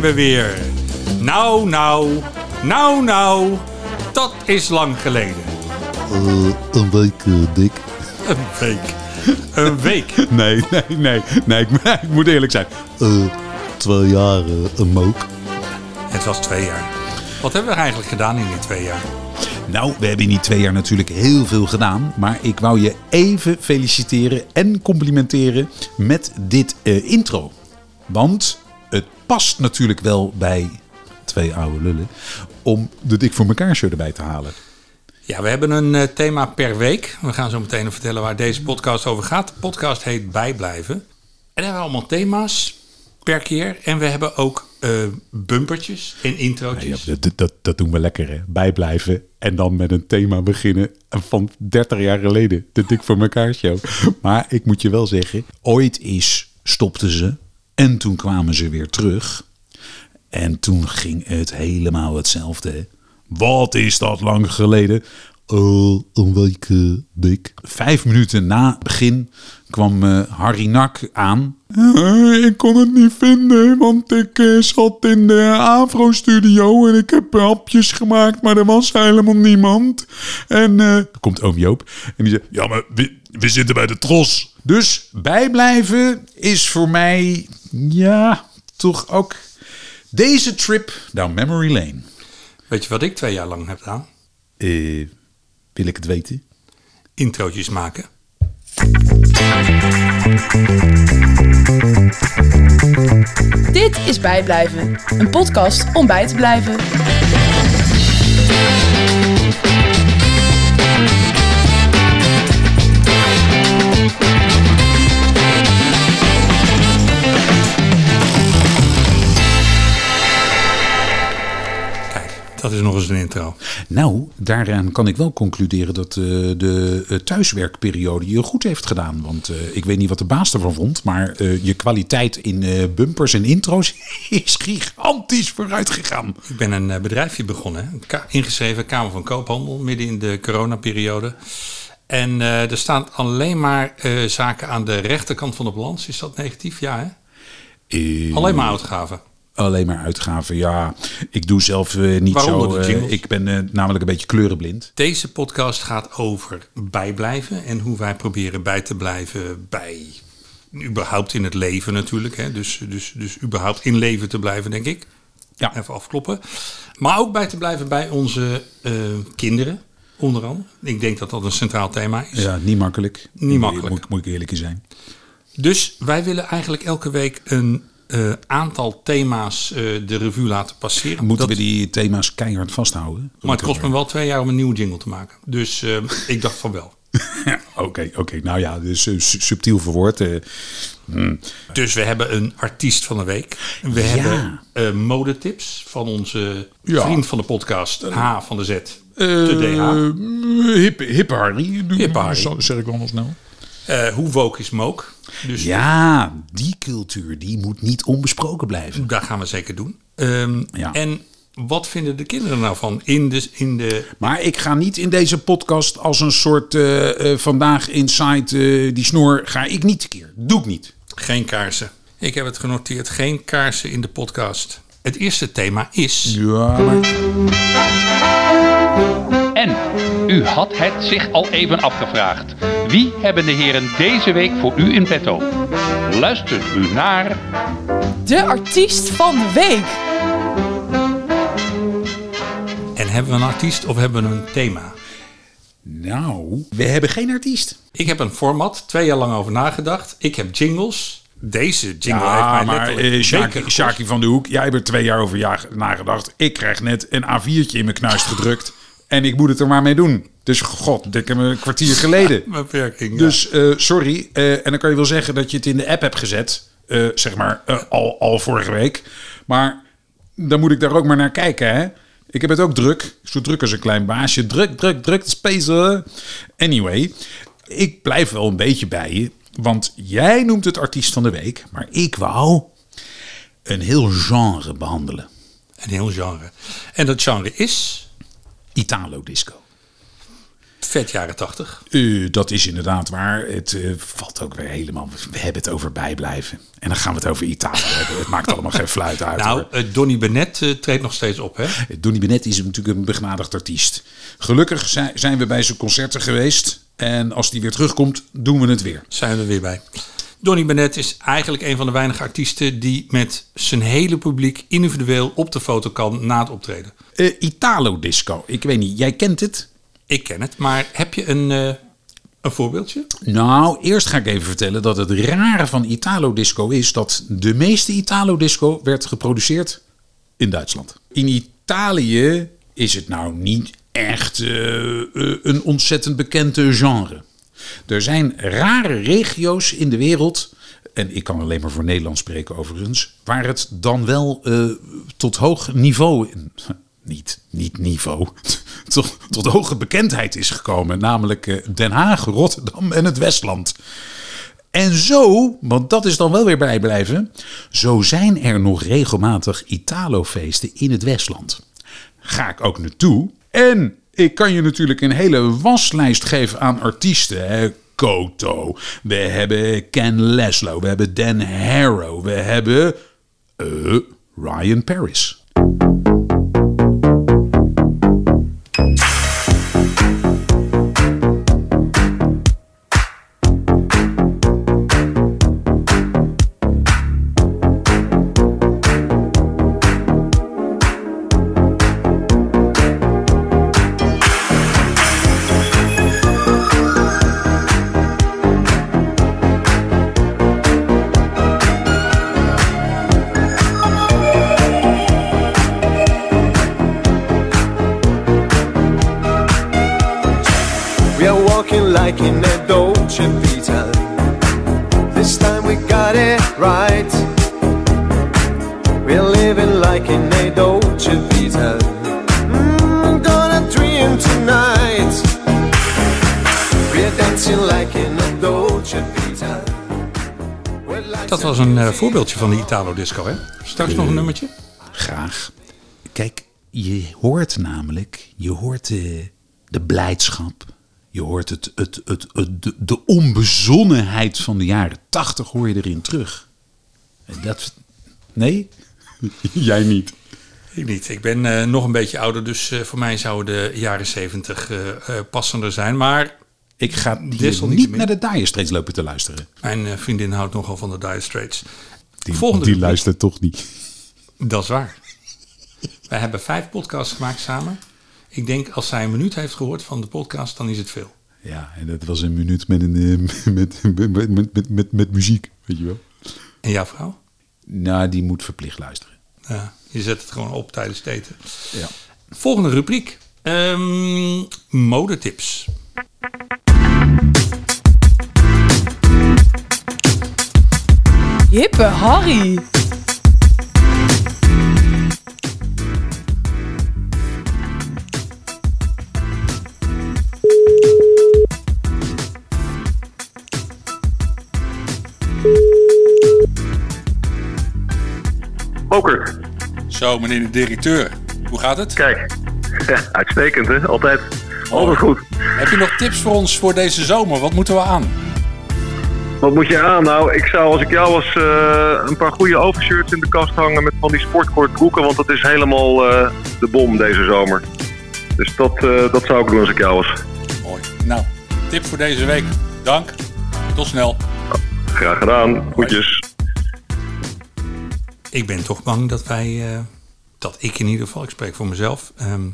zijn we weer. Nou, nou, nou, nou, dat is lang geleden. Eh, een week, eh, Dick. Een week. Een week. Nee, nee, nee. nee ik, ik moet eerlijk zijn. Eh, twee jaar een mook. Het was twee jaar. Wat hebben we eigenlijk gedaan in die twee jaar? Nou, we hebben in die twee jaar natuurlijk heel veel gedaan. Maar ik wou je even feliciteren en complimenteren met dit eh, intro. Want past natuurlijk wel bij twee oude lullen om de Dik voor elkaar show erbij te halen. Ja, we hebben een eh, thema per week. We gaan zo meteen vertellen waar deze podcast over gaat. De podcast heet Bijblijven. En hebben we allemaal thema's per keer. En we hebben ook eh, bumpertjes en Ja, introotjes. dat, dat, dat doen we lekker, hè? Bijblijven en dan met een thema beginnen van 30 jaar geleden. De Dik voor elkaar show. Maar ik moet je wel zeggen, ooit is stopten ze en toen kwamen ze weer terug. En toen ging het helemaal hetzelfde. Wat is dat lang geleden? Oh, een week eh, dik. Vijf minuten na begin kwam eh, Harry Nak aan. Eh, ik kon het niet vinden, want ik eh, zat in de Avro-studio en ik heb hapjes gemaakt, maar er was helemaal niemand. En eh, er komt oom Joop en die zegt, ja, maar we, we zitten bij de tros. Dus bijblijven is voor mij, ja, toch ook deze trip down memory lane. Weet je wat ik twee jaar lang heb gedaan? Eh, wil ik het weten? Introotjes maken. Dit is Bijblijven, een podcast om bij te blijven. Dat is nog eens een intro. Nou, daaraan kan ik wel concluderen dat eh, de eh, thuiswerkperiode je goed heeft gedaan. Want eh, ik weet niet wat de baas ervan vond, maar je kwaliteit in bumpers en intro's is gigantisch vooruit gegaan. Ik ben een bedrijfje begonnen. hè. Ingeschreven Kamer van Koophandel, midden in de coronaperiode. En er staan alleen maar zaken aan de rechterkant van de balans. Is dat negatief? Ja, hè? Alleen maar uitgaven. Alleen maar uitgaven, ja. Ik doe zelf eh, niet Waaronder zo. eh, ik ben eh, namelijk een beetje kleurenblind. Deze podcast gaat over bijblijven en hoe wij proberen bij te blijven bij überhaupt in het leven natuurlijk. Hè? Dus, dus, dus überhaupt in leven te blijven, denk ik. Ja. Even afkloppen. Maar ook bij te blijven bij onze kinderen, onder andere. Ik denk dat dat een centraal thema is. Ja, niet makkelijk. Niet makkelijk. Moet, moet ik eerlijk zijn. Dus wij willen eigenlijk elke week een eh, aantal thema's eh, de revue laten passeren. Moeten Dat- we die thema's keihard vasthouden? Maar het kost me wel twee jaar om een nieuwe jingle te maken. Dus eh, ik dacht van wel. Ja, Oké, oké. Nou ja, dus su- subtiel verwoord. eh, Dus we hebben een artiest van de week. We hebben modetips van onze Ja. vriend van de podcast, H van de Z. De DH. Hippe, hippe Harry. Hippe Harry. Zeg ik wel snel. Eh, hoe woke is Moke? Dus Ja, die cultuur die moet niet onbesproken blijven. daar gaan we zeker doen. Ehm, Ja. En wat vinden de kinderen nou van in de, in de Maar ik ga niet in deze podcast als een soort eh, eh, vandaag inside eh, die snor ga ik niet tekeer. Doe ik niet. geen kaarsen? Ik heb het genoteerd, geen kaarsen in de podcast. Het eerste thema is... Ja, maar En u had het zich al even afgevraagd. Wie hebben de heren deze week voor u in petto? Luistert u naar De artiest van de week. En hebben we een artiest of hebben we een thema? nou, we hebben geen artiest. Ik heb een format, twee jaar lang over nagedacht. Ik heb jingles. Deze jingle heeft mij maar. Sjaki van de Hoek, jij hebt er twee jaar over nagedacht. Ik krijg net een A4'tje in mijn knuist gedrukt. En ik moet het er maar mee doen. Dus god, ik heb een kwartier geleden. Beperking, ja. Dus eh, sorry. Eh, en dan kan je wel zeggen dat je het in de app hebt gezet. eh, zeg maar al, al vorige week. Maar dan moet ik daar ook maar naar kijken. Hè? Ik heb het ook druk. Zo druk als een klein baasje. Druk, druk, druk. Space. Anyway, ik blijf wel een beetje bij je. Want jij noemt het artiest van de week. Maar ik wou een heel genre behandelen. Een heel genre. En dat genre is... Italo disco. Vet jaren 80. Eh, dat is inderdaad waar. Het eh, valt ook weer helemaal. We hebben het over bijblijven. En dan gaan we het over Italië hebben. Het maakt allemaal geen fluit uit. Nou, eh, Donny Bennett eh, treedt nog steeds op, hè? Donny Bennett is natuurlijk een begnadigd artiest. Gelukkig zijn zijn we bij zijn concerten geweest. En als die weer terugkomt, doen we het weer. Zijn we er weer bij. Donny Bennett is eigenlijk een van de weinige artiesten die met zijn hele publiek individueel op de foto kan na het optreden. Eh, Italo disco. Ik weet niet, jij kent het? Ik ken het, maar heb je een, eh, een voorbeeldje? Nou, eerst ga ik even vertellen dat het rare van Italo disco is dat de meeste Italo disco werd geproduceerd in Duitsland. In Italië is het nou niet echt eh, een ontzettend bekende genre. Er zijn rare regio's in de wereld, en ik kan alleen maar voor Nederland spreken overigens, waar het dan wel eh, tot hoog niveau, niet, niet niveau, tot, tot hoge bekendheid is gekomen. Namelijk eh, Den Haag, Rotterdam en het Westland. En zo, want dat is dan wel weer bijblijven, zo zijn er nog regelmatig Italofeesten in het Westland. Ga ik ook naartoe. En ik kan je natuurlijk een hele waslijst geven aan artiesten. Hè. Koto, we hebben Ken Leslo, we hebben Dan Harrow, we hebben eh, Ryan Paris. Dat was een eh, voorbeeldje van de Italo disco, hè? Straks nog een nummertje. Graag. Kijk, je hoort namelijk, je hoort de, de blijdschap. Je hoort het, het, het, het, de, de onbezonnenheid van de jaren tachtig hoor je erin terug. En Dat, nee? Jij niet. Ik niet. Ik ben eh, nog een beetje ouder, dus eh, voor mij zouden de jaren 70 eh, eh, passender zijn. Maar Ik ga hier Desalniettemin. niet naar de Dire Straits lopen te luisteren. mijn eh, vriendin houdt nogal van de Dire Straits. Die, Volgende die rubriek. luistert toch niet. Dat is waar. Wij hebben vijf podcasts gemaakt samen. Ik denk als zij een minuut heeft gehoord van de podcast, dan is het veel. Ja, en dat was een minuut met, een, eh, met, met, met, met, met, met muziek, weet je wel. En jouw vrouw? Nou, die moet verplicht luisteren. Ja, je zet het gewoon op tijdens het eten. Ja. Volgende rubriek. Ehm, modetips. Jippe, Harry. Poker. Zo, meneer de directeur. Hoe gaat het? Kijk. Uitstekend, hè? Altijd. Altijd goed. Heb je nog tips voor ons voor deze zomer? Wat moeten we aan? Wat moet je aan? Nou, ik zou als ik jou was eh, een paar goede overshirts in de kast hangen met van die sportkort broeken, want dat is helemaal eh, de bom deze zomer. Dus dat, eh, dat zou ik doen als ik jou was. Mooi. Nou, tip voor deze week. Dank. Tot snel. Graag gedaan. Groetjes. Ik ben toch bang dat wij, eh, dat ik in ieder geval, ik spreek voor mezelf, ehm,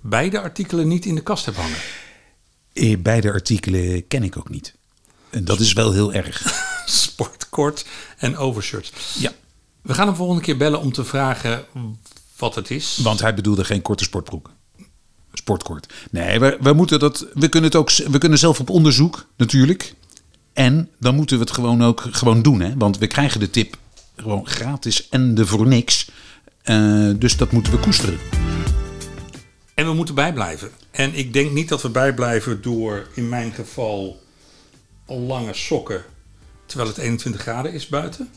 beide artikelen niet in de kast heb hangen. Eh, Beide artikelen ken ik ook niet. En dat is wel heel erg. Sportkort en overshirts. Ja. We gaan hem volgende keer bellen om te vragen wat het is. Want hij bedoelde geen korte sportbroek. Sportkort. Nee, we, we, moeten dat, we, kunnen het ook, we kunnen zelf op onderzoek natuurlijk. En dan moeten we het gewoon ook gewoon doen. Hè? Want we krijgen de tip gewoon gratis en de voor niks. Eh, dus dat moeten we koesteren. En we moeten bijblijven. En ik denk niet dat we bijblijven door in mijn geval lange sokken terwijl het 21 graden is buiten.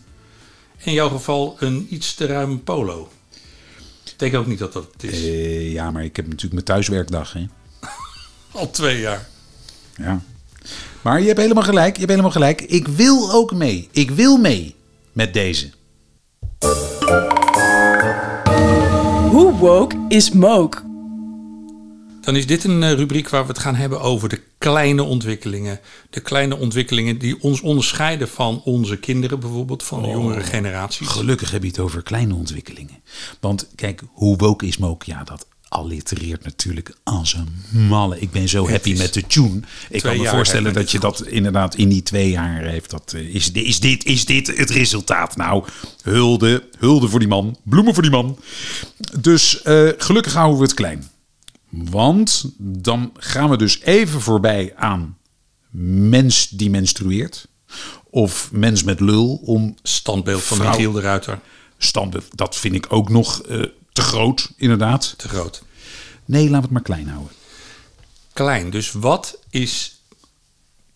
In jouw geval een iets te ruime polo. Ik denk ook niet dat dat het is. Eh, ja, maar ik heb natuurlijk mijn thuiswerkdag. Hè? Al twee jaar. Ja. Maar je hebt helemaal gelijk. Je hebt helemaal gelijk. Ik wil ook mee. Ik wil mee met deze. Hoe woke is Mook? Dan is dit een eh, rubriek waar we het gaan hebben over de kleine ontwikkelingen. De kleine ontwikkelingen die ons onderscheiden van onze kinderen, bijvoorbeeld van de jongere generaties. Gelukkig heb je het over kleine ontwikkelingen. Want kijk, hoe woke is ook? Ja, dat allitereert natuurlijk als een malle. Ik ben zo happy met de tune. Ik kan me voorstellen dat je dat inderdaad in die twee jaar heeft. Dat, eh, is, is, dit, is dit het resultaat? Nou, hulde, hulde voor die man. Bloemen voor die man. Dus eh, gelukkig houden we het klein. Want dan gaan we dus even voorbij aan mens die menstrueert. Of mens met lul om Standbeeld van Vrouw. Michiel de Ruiter. standbeeld. Dat vind ik ook nog eh, te groot, inderdaad. Te groot. Nee, laten we het maar klein houden. Klein. Dus wat is,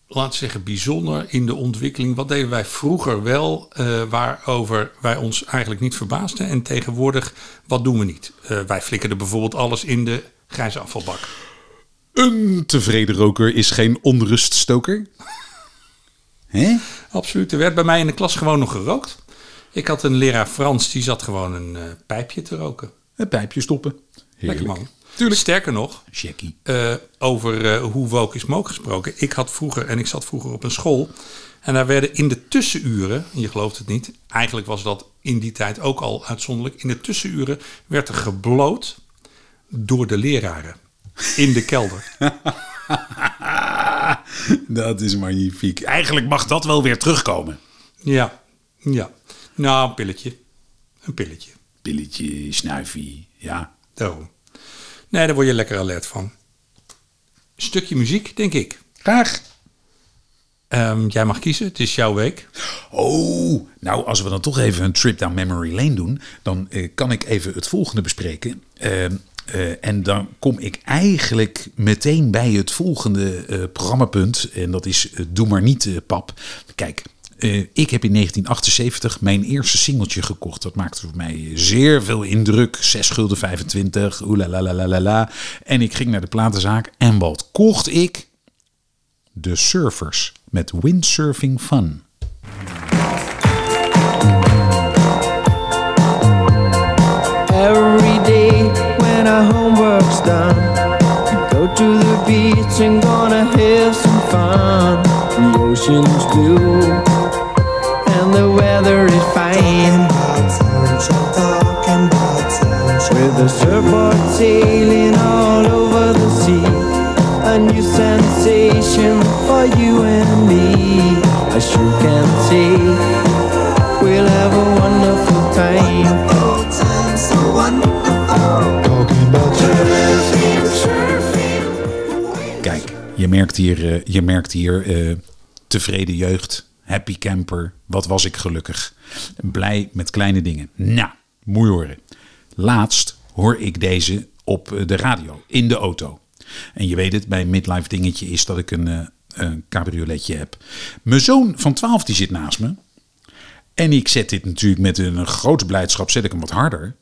we zeggen, bijzonder in de ontwikkeling? Wat deden wij vroeger wel, eh, waarover wij ons eigenlijk niet verbaasden? En tegenwoordig, wat doen we niet? Eh, wij flikkerden bijvoorbeeld alles in de grijze afvalbak. Een tevreden roker is geen onruststoker. Hè? Absoluut. Er werd bij mij in de klas gewoon nog gerookt. Ik had een leraar Frans, die zat gewoon een eh, pijpje te roken. Een pijpje stoppen. Lekker man. Tuurlijk. Sterker nog, Jackie. eh, over eh, hoe woke is moke gesproken. Ik had vroeger, en ik zat vroeger op een school. En daar werden in de tussenuren, je gelooft het niet. Eigenlijk was dat in die tijd ook al uitzonderlijk. In de tussenuren werd er gebloot door de leraren. In de kelder. Dat is magnifiek. Eigenlijk mag dat wel weer terugkomen. Ja, ja. Nou, een pilletje. Een pilletje. Pilletje, snuifie, ja. Daarom. Nee, daar word je lekker alert van. Stukje muziek, denk ik. Graag. Ehm, jij mag kiezen, het is jouw week. Oh, nou als we dan toch even een trip down memory lane doen, dan eh, kan ik even het volgende bespreken. Eh, eh, en dan kom ik eigenlijk meteen bij het volgende eh, programmapunt. En dat is eh, Doe maar niet, pap. Kijk, ik heb in 1978 mijn eerste singeltje gekocht. Dat maakte voor mij zeer veel indruk. 6 gulden 25, oelalalalala. En ik ging naar de platenzaak. En wat kocht ik? De Surfers met Windsurfing Fun. Done, go to the beach and gonna have some fun. The ocean's blue je merkt hier eh, tevreden jeugd, happy camper. Wat was ik gelukkig. Blij met kleine dingen. Nou, je horen. Laatst hoor ik deze op eh, de radio, in de auto. En je weet het, bij midlife dingetje is dat ik een, eh, cabrioletje heb. Mijn zoon van 12 die zit naast me. En ik zet dit natuurlijk met een grote blijdschap, zet ik hem wat harder.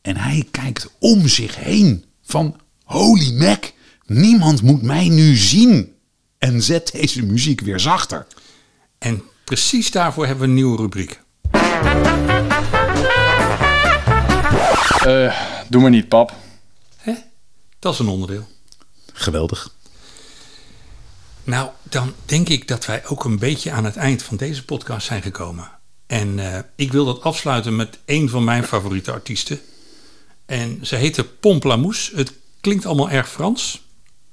En hij kijkt om zich heen van holy mac, niemand moet mij nu zien. En zet deze muziek weer zachter. En precies daarvoor hebben we een nieuwe rubriek. Eh, doe maar niet, pap. Hè? Dat is een onderdeel. Geweldig. Nou, dan denk ik dat wij ook een beetje aan het eind van deze podcast zijn gekomen. En eh, ik wil dat afsluiten met een van mijn favoriete artiesten. En ze heette Pomplamoose. Het klinkt allemaal erg Frans.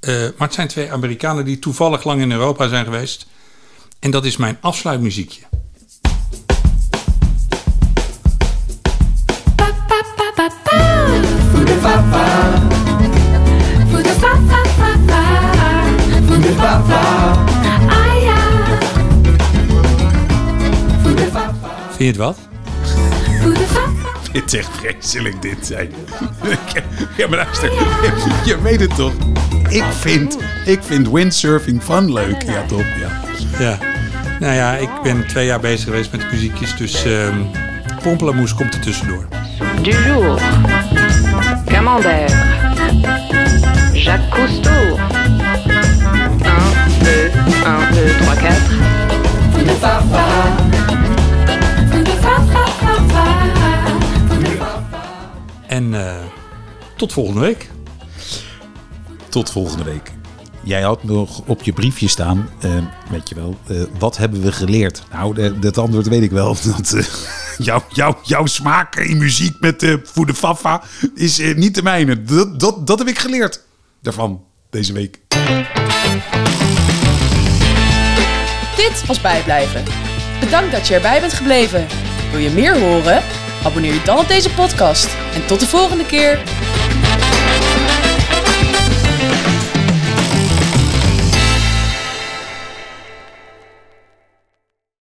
Eh, maar het zijn twee Amerikanen die toevallig lang in Europa zijn geweest. En dat is mijn afsluitmuziekje. Vind je het wat? Dit is echt vreselijk dit zijn. ja, maar luister, je, je weet het toch ik, vind, ik vind windsurfing fun leuk. Ja, top. Ja. ja. Nou ja, ik ben twee jaar bezig geweest met muziekjes, dus ehm, um, Pomplamoes komt er tussendoor. Du jour, Camembert, Jacques Cousteau. 1, 2, 1, 2, 3, 4. En uh, tot volgende week. Tot volgende week. Jij had nog op je briefje staan, eh, weet je wel, eh, wat hebben we geleerd? Nou, de, dat antwoord weet ik wel. Dat, eh, jouw, smaak in muziek met de Voede Fafa is niet de mijne. Dat, dat, dat heb ik geleerd daarvan deze week. Dit was Bijblijven. Bedankt dat je erbij bent gebleven. Wil je meer horen? Abonneer je dan op deze podcast. En tot de volgende keer.